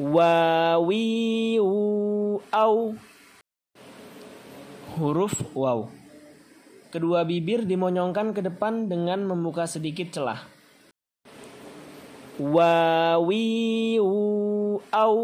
wawi au huruf waw. Kedua bibir dimonyongkan ke depan dengan membuka sedikit celah. Wawi au